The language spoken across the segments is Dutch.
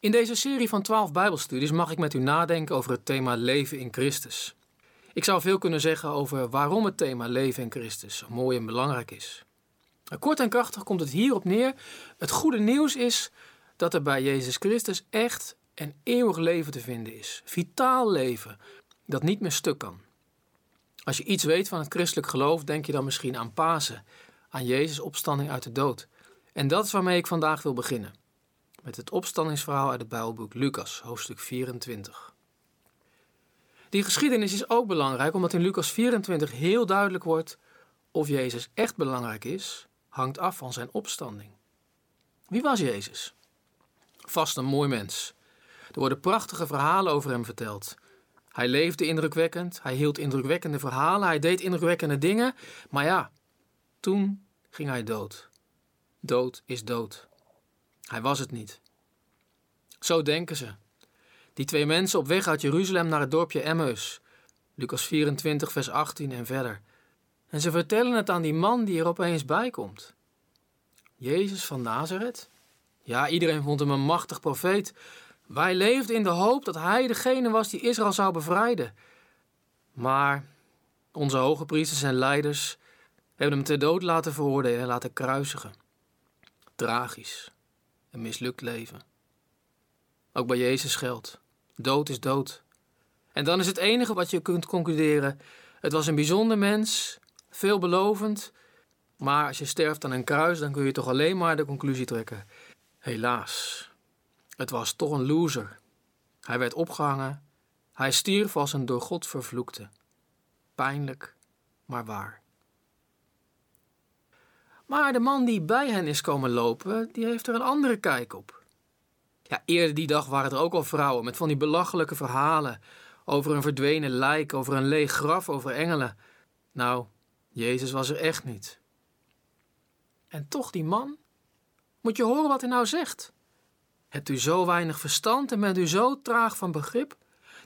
In deze serie van 12 Bijbelstudies mag ik met u nadenken over het thema leven in Christus. Ik zou veel kunnen zeggen over waarom het thema leven in Christus zo mooi en belangrijk is. Kort en krachtig komt het hierop neer: het goede nieuws is dat er bij Jezus Christus echt en eeuwig leven te vinden is. Vitaal leven dat niet meer stuk kan. Als je iets weet van het christelijk geloof, denk je dan misschien aan Pasen, aan Jezus' opstanding uit de dood. En dat is waarmee ik vandaag wil beginnen. Met het opstandingsverhaal uit het Bijbelboek Lucas, hoofdstuk 24. Die geschiedenis is ook belangrijk omdat in Lucas 24 heel duidelijk wordt of Jezus echt belangrijk is, hangt af van zijn opstanding. Wie was Jezus? Vast een mooi mens. Er worden prachtige verhalen over hem verteld. Hij leefde indrukwekkend, hij hield indrukwekkende verhalen, hij deed indrukwekkende dingen, maar ja, toen ging hij dood. Dood is dood. Hij was het niet. Zo denken ze. Die twee mensen op weg uit Jeruzalem naar het dorpje Emmaus. Lucas 24, vers 18 en verder. En ze vertellen het aan die man die er opeens bij komt. Jezus van Nazareth? Ja, iedereen vond hem een machtig profeet. Wij leefden in de hoop dat hij degene was die Israël zou bevrijden. Maar onze hoge priesters en leiders hebben hem ter dood laten veroordelen en laten kruisigen. Tragisch. Een mislukt leven. Ook bij Jezus geldt. Dood is dood. En dan is het enige wat je kunt concluderen: het was een bijzonder mens, veelbelovend. Maar als je sterft aan een kruis, dan kun je toch alleen maar de conclusie trekken: helaas, het was toch een loser. Hij werd opgehangen. Hij stierf als een door God vervloekte. Pijnlijk, maar waar. Maar de man die bij hen is komen lopen, die heeft er een andere kijk op. Ja, eerder die dag waren er ook al vrouwen met van die belachelijke verhalen over een verdwenen lijk, over een leeg graf, over engelen. Nou, Jezus was er echt niet. En toch die man? Moet je horen wat hij nou zegt? Hebt u zo weinig verstand en bent u zo traag van begrip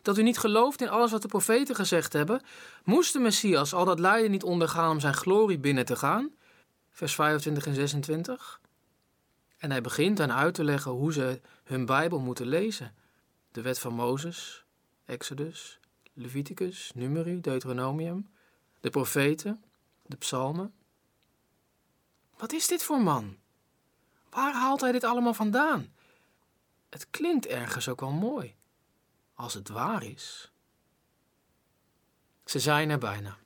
dat u niet gelooft in alles wat de profeten gezegd hebben? Moest de Messias al dat lijden niet ondergaan om zijn glorie binnen te gaan? Vers 25 en 26. En hij begint aan uit te leggen hoe ze hun Bijbel moeten lezen. De wet van Mozes, Exodus, Leviticus, Numeri, Deuteronomium, de profeten, de psalmen. Wat is dit voor man? Waar haalt hij dit allemaal vandaan? Het klinkt ergens ook wel mooi, als het waar is. Ze zijn er bijna.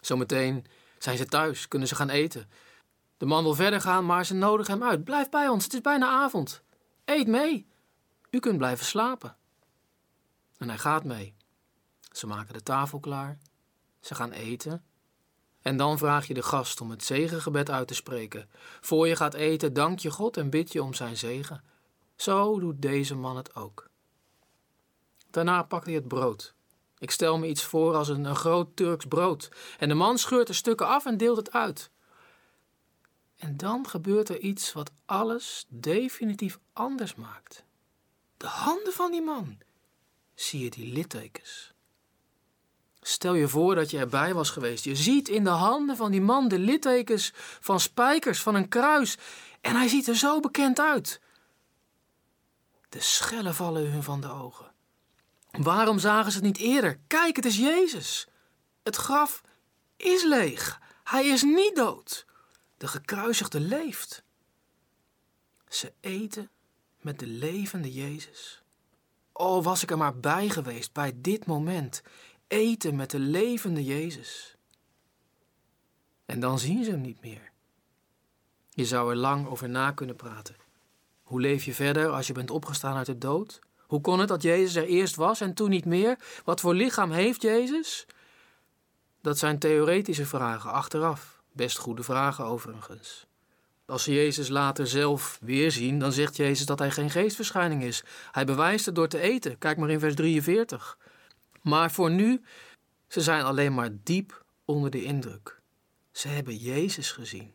Zometeen zijn ze thuis, kunnen ze gaan eten. De man wil verder gaan, maar ze nodigen hem uit. Blijf bij ons, het is bijna avond. Eet mee. U kunt blijven slapen. En hij gaat mee. Ze maken de tafel klaar. Ze gaan eten. En dan vraag je de gast om het zegengebed uit te spreken. Voor je gaat eten, dank je God en bid je om zijn zegen. Zo doet deze man het ook. Daarna pakt hij het brood. Ik stel me iets voor als een, groot Turks brood. En de man scheurt de stukken af en deelt het uit. En dan gebeurt er iets wat alles definitief anders maakt. De handen van die man. Zie je die littekens? Stel je voor dat je erbij was geweest. Je ziet in de handen van die man de littekens van spijkers van een kruis. En hij ziet er zo bekend uit. De schellen vallen hun van de ogen. Waarom zagen ze het niet eerder? Kijk, het is Jezus. Het graf is leeg. Hij is niet dood. De gekruisigde leeft. Ze eten met de levende Jezus. Oh, was ik er maar bij geweest bij dit moment. Eten met de levende Jezus. En dan zien ze hem niet meer. Je zou er lang over na kunnen praten. Hoe leef je verder als je bent opgestaan uit de dood? Hoe kon het dat Jezus er eerst was en toen niet meer? Wat voor lichaam heeft Jezus? Dat zijn theoretische vragen achteraf. Best goede vragen overigens. Als ze Jezus later zelf weer zien, dan zegt Jezus dat hij geen geestverschijning is. Hij bewijst het door te eten. Kijk maar in vers 43. Maar voor nu, ze zijn alleen maar diep onder de indruk. Ze hebben Jezus gezien.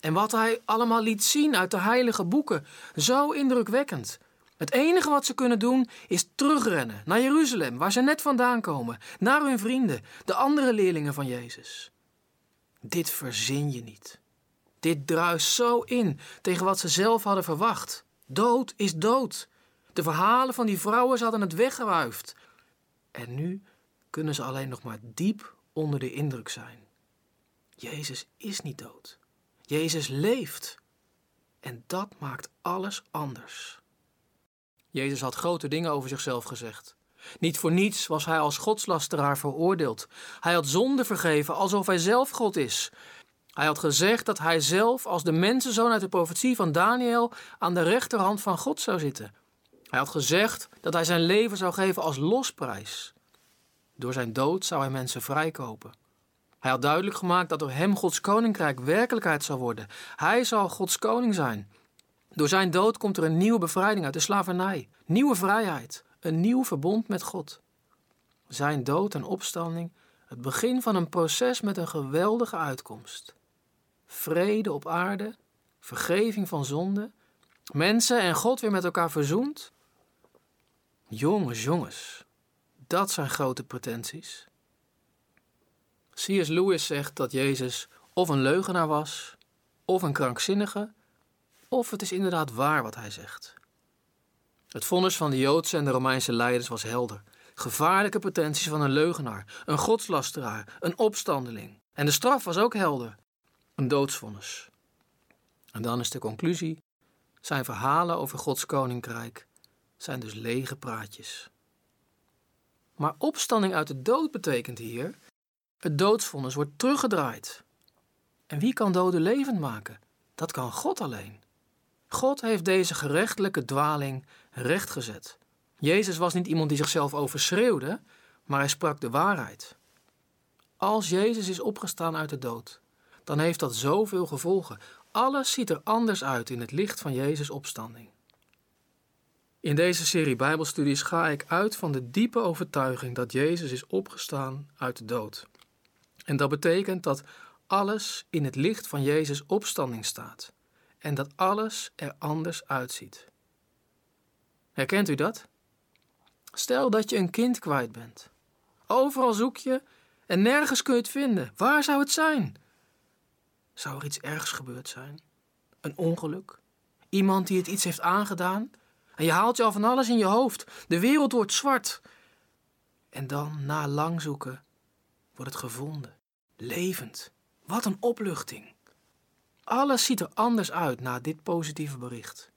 En wat hij allemaal liet zien uit de heilige boeken, zo indrukwekkend. Het enige wat ze kunnen doen is terugrennen naar Jeruzalem, waar ze net vandaan komen, naar hun vrienden, de andere leerlingen van Jezus. Dit verzin je niet. Dit druist zo in tegen wat ze zelf hadden verwacht. Dood is dood. De verhalen van die vrouwen hadden het weggewuifd. En nu kunnen ze alleen nog maar diep onder de indruk zijn. Jezus is niet dood. Jezus leeft. En dat maakt alles anders. Jezus had grote dingen over zichzelf gezegd. Niet voor niets was hij als godslasteraar veroordeeld. Hij had zonde vergeven alsof hij zelf God is. Hij had gezegd dat hij zelf als de mensenzoon uit de profetie van Daniel aan de rechterhand van God zou zitten. Hij had gezegd dat hij zijn leven zou geven als losprijs. Door zijn dood zou hij mensen vrijkopen. Hij had duidelijk gemaakt dat door hem Gods koninkrijk werkelijkheid zou worden. Hij zal Gods koning zijn. Door zijn dood komt er een nieuwe bevrijding uit de slavernij, nieuwe vrijheid, een nieuw verbond met God. Zijn dood en opstanding, het begin van een proces met een geweldige uitkomst. Vrede op aarde, vergeving van zonde, mensen en God weer met elkaar verzoend. Jongens, jongens, dat zijn grote pretenties. C.S. Lewis zegt dat Jezus of een leugenaar was, of een krankzinnige, of het is inderdaad waar wat hij zegt. Het vonnis van de Joodse en de Romeinse leiders was helder. Gevaarlijke pretenties van een leugenaar, een godslasteraar, een opstandeling. En de straf was ook helder: een doodsvonnis. En dan is de conclusie: zijn verhalen over Gods koninkrijk zijn dus lege praatjes. Maar opstanding uit de dood betekent hier: het doodsvonnis wordt teruggedraaid. En wie kan doden levend maken? Dat kan God alleen. God heeft deze gerechtelijke dwaling rechtgezet. Jezus was niet iemand die zichzelf overschreeuwde, maar hij sprak de waarheid. Als Jezus is opgestaan uit de dood, dan heeft dat zoveel gevolgen. Alles ziet er anders uit in het licht van Jezus' opstanding. In deze serie Bijbelstudies ga ik uit van de diepe overtuiging dat Jezus is opgestaan uit de dood. En dat betekent dat alles in het licht van Jezus' opstanding staat en dat alles er anders uitziet. Herkent u dat? Stel dat je een kind kwijt bent. Overal zoek je en nergens kun je het vinden. Waar zou het zijn? Zou er iets ergs gebeurd zijn? Een ongeluk? Iemand die het iets heeft aangedaan? En je haalt je al van alles in je hoofd. De wereld wordt zwart. En dan, na lang zoeken, wordt het gevonden. Levend. Wat een opluchting. Alles ziet er anders uit na dit positieve bericht.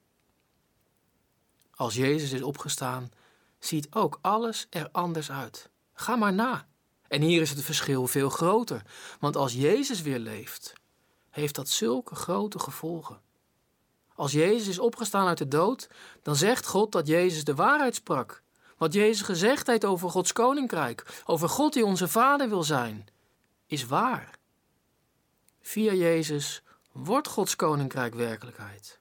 Als Jezus is opgestaan, ziet ook alles er anders uit. Ga maar na. En hier is het verschil veel groter, want als Jezus weer leeft, heeft dat zulke grote gevolgen. Als Jezus is opgestaan uit de dood, dan zegt God dat Jezus de waarheid sprak. Wat Jezus gezegd heeft over Gods koninkrijk, over God die onze Vader wil zijn, is waar. Via Jezus wordt Gods koninkrijk werkelijkheid.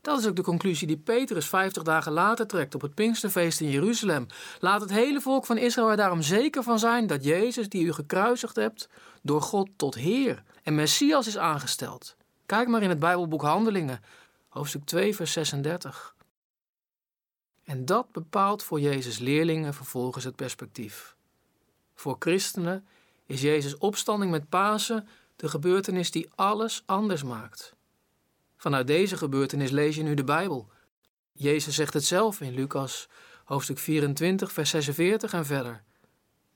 Dat is ook de conclusie die Petrus vijftig dagen later trekt op het Pinksterfeest in Jeruzalem. Laat het hele volk van Israël er daarom zeker van zijn dat Jezus, die u gekruisigd hebt, door God tot Heer en Messias is aangesteld. Kijk maar in het Bijbelboek Handelingen, hoofdstuk 2, vers 36. En dat bepaalt voor Jezus' leerlingen vervolgens het perspectief. Voor christenen is Jezus' opstanding met Pasen de gebeurtenis die alles anders maakt. Vanuit deze gebeurtenis lees je nu de Bijbel. Jezus zegt het zelf in Lucas hoofdstuk 24, vers 46 en verder.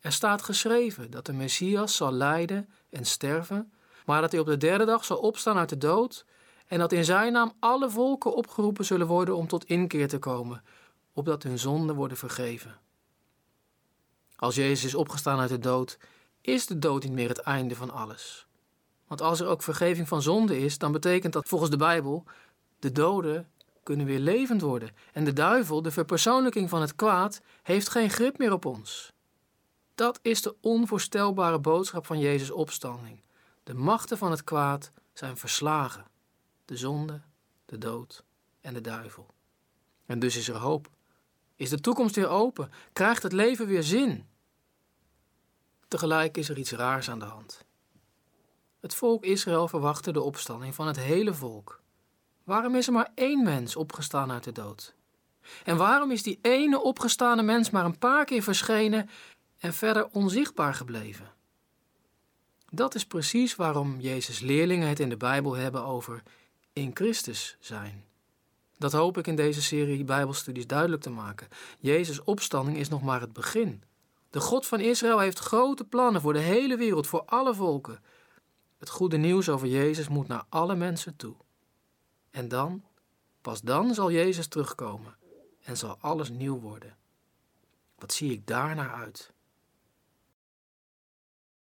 Er staat geschreven dat de Messias zal lijden en sterven, maar dat hij op de derde dag zal opstaan uit de dood en dat in zijn naam alle volken opgeroepen zullen worden om tot inkeer te komen, opdat hun zonden worden vergeven. Als Jezus is opgestaan uit de dood, is de dood niet meer het einde van alles. Want als er ook vergeving van zonde is, dan betekent dat volgens de Bijbel de doden kunnen weer levend worden. En de duivel, de verpersoonlijking van het kwaad, heeft geen grip meer op ons. Dat is de onvoorstelbare boodschap van Jezus' opstanding. De machten van het kwaad zijn verslagen. De zonde, de dood en de duivel. En dus is er hoop. Is de toekomst weer open? Krijgt het leven weer zin? Tegelijk is er iets raars aan de hand. Het volk Israël verwachtte de opstanding van het hele volk. Waarom is er maar één mens opgestaan uit de dood? En waarom is die ene opgestane mens maar een paar keer verschenen en verder onzichtbaar gebleven? Dat is precies waarom Jezus' leerlingen het in de Bijbel hebben over in Christus zijn. Dat hoop ik in deze serie Bijbelstudies duidelijk te maken. Jezus' opstanding is nog maar het begin. De God van Israël heeft grote plannen voor de hele wereld, voor alle volken. Het goede nieuws over Jezus moet naar alle mensen toe. En dan, pas dan zal Jezus terugkomen en zal alles nieuw worden. Wat zie ik daar naar uit?